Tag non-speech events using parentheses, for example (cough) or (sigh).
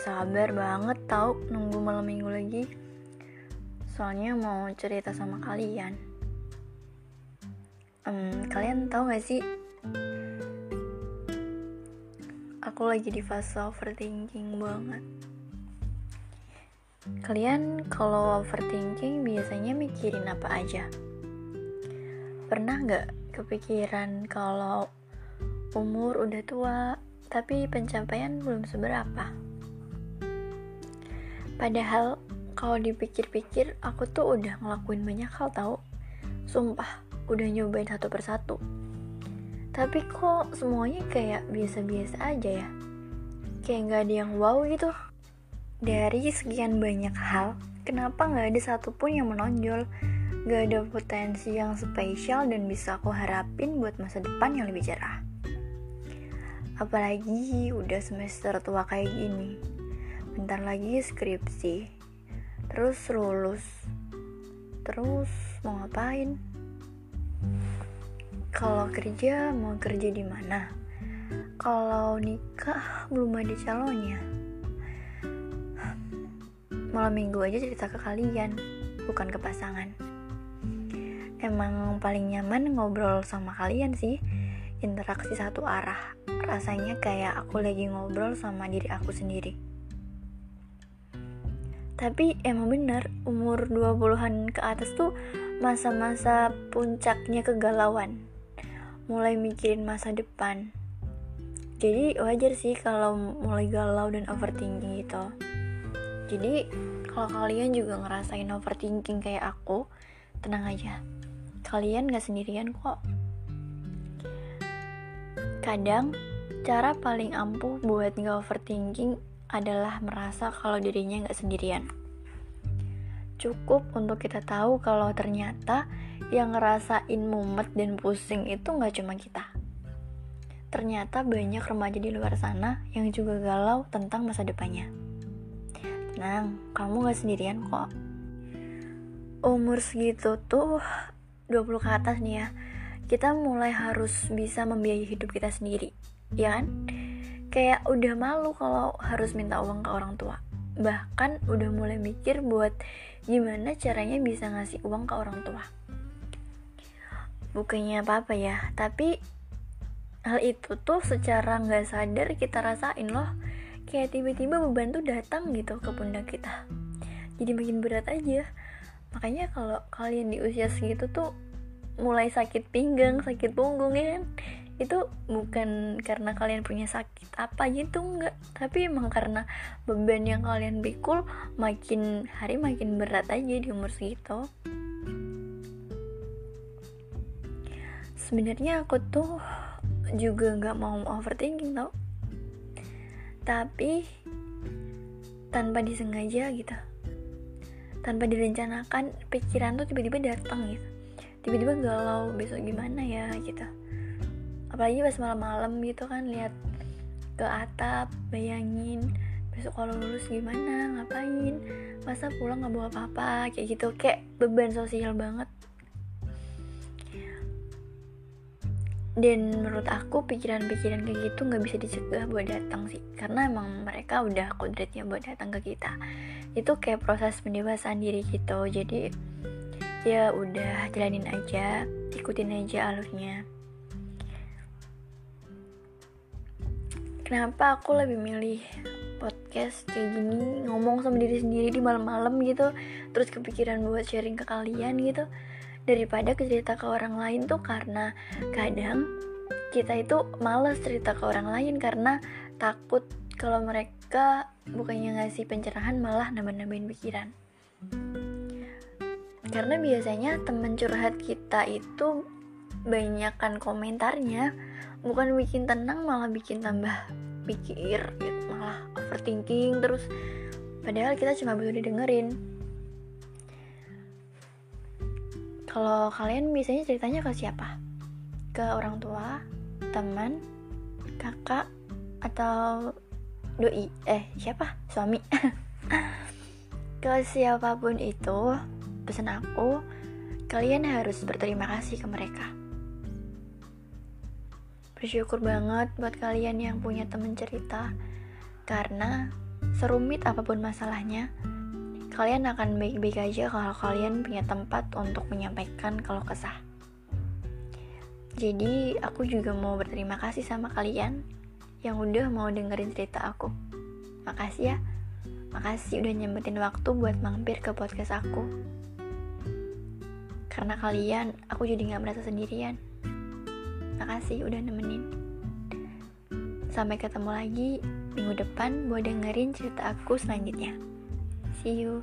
sabar banget tau nunggu malam minggu lagi. Soalnya mau cerita sama kalian. Um, kalian tahu gak sih? Aku lagi di fase overthinking banget. Kalian kalau overthinking biasanya mikirin apa aja? Pernah gak kepikiran kalau umur udah tua, tapi pencapaian belum seberapa. Padahal kalau dipikir-pikir aku tuh udah ngelakuin banyak hal tau. Sumpah, udah nyobain satu persatu. Tapi kok semuanya kayak biasa-biasa aja ya. Kayak gak ada yang wow gitu. Dari sekian banyak hal, kenapa gak ada satupun yang menonjol? Gak ada potensi yang spesial dan bisa aku harapin buat masa depan yang lebih cerah apalagi udah semester tua kayak gini bentar lagi skripsi. Terus lulus. Terus mau ngapain? Kalau kerja mau kerja di mana? Kalau nikah belum ada calonnya. Malam minggu aja cerita ke kalian bukan ke pasangan. Emang paling nyaman ngobrol sama kalian sih. Interaksi satu arah. Rasanya kayak aku lagi ngobrol sama diri aku sendiri tapi emang bener umur 20-an ke atas tuh masa-masa puncaknya kegalauan. Mulai mikirin masa depan. Jadi wajar sih kalau mulai galau dan overthinking gitu. Jadi kalau kalian juga ngerasain overthinking kayak aku tenang aja. Kalian gak sendirian kok. Kadang Cara paling ampuh buat nggak overthinking adalah merasa kalau dirinya nggak sendirian. Cukup untuk kita tahu kalau ternyata yang ngerasain mumet dan pusing itu nggak cuma kita. Ternyata banyak remaja di luar sana yang juga galau tentang masa depannya. Tenang, kamu gak sendirian kok. Umur segitu tuh 20 ke atas nih ya, kita mulai harus bisa membiayai hidup kita sendiri ya kan kayak udah malu kalau harus minta uang ke orang tua. Bahkan udah mulai mikir buat gimana caranya bisa ngasih uang ke orang tua. Bukannya apa-apa ya tapi hal itu tuh secara nggak sadar kita rasain loh. Kayak tiba-tiba beban tuh datang gitu ke pundak kita. Jadi makin berat aja. Makanya kalau kalian di usia segitu tuh mulai sakit pinggang sakit punggung ya kan itu bukan karena kalian punya sakit apa gitu enggak. Tapi emang karena beban yang kalian pikul makin hari makin berat aja di umur segitu. Sebenarnya aku tuh juga nggak mau overthinking tau. Tapi tanpa disengaja gitu. Tanpa direncanakan pikiran tuh tiba-tiba datang gitu. Tiba-tiba galau besok gimana ya gitu apalagi pas malam-malam gitu kan lihat ke atap bayangin besok kalau lulus gimana ngapain masa pulang nggak bawa apa-apa kayak gitu. Kayak beban sosial banget. Dan menurut aku pikiran-pikiran kayak gitu nggak bisa dicegah buat datang sih. Karena emang mereka udah kodratnya buat datang ke kita. Itu kayak proses pendewasaan diri gitu. Jadi ya udah jalanin aja ikutin aja alurnya kenapa aku lebih milih podcast kayak gini ngomong sama diri sendiri di malam-malam gitu terus kepikiran buat sharing ke kalian gitu daripada cerita ke orang lain tuh karena kadang kita itu males cerita ke orang lain karena takut kalau mereka bukannya ngasih pencerahan malah nambah-nambahin pikiran. Karena biasanya temen curhat kita itu banyakkan komentarnya. Bukan bikin tenang malah bikin tambah pikir gitu malah overthinking terus. Padahal kita cuma butuh didengerin. Kalau kalian biasanya ceritanya ke siapa? Ke orang tua teman kakak atau doi? Eh siapa? Suami. (laughs) Ke siapa pun itu pesan aku kalian harus berterima kasih ke mereka bersyukur banget buat kalian yang punya temen cerita karena serumit apa pun masalahnya, kalian akan baik-baik aja kalau kalian punya tempat untuk menyampaikan kalau kesah. Jadi, aku juga mau berterima kasih sama kalian yang udah mau dengerin cerita aku. Makasih ya. Makasih udah nyempetin waktu buat mampir ke podcast aku. Karena kalian, aku jadi gak merasa sendirian. Makasih udah nemenin. Sampai ketemu lagi minggu depan buat dengerin cerita aku selanjutnya. See you.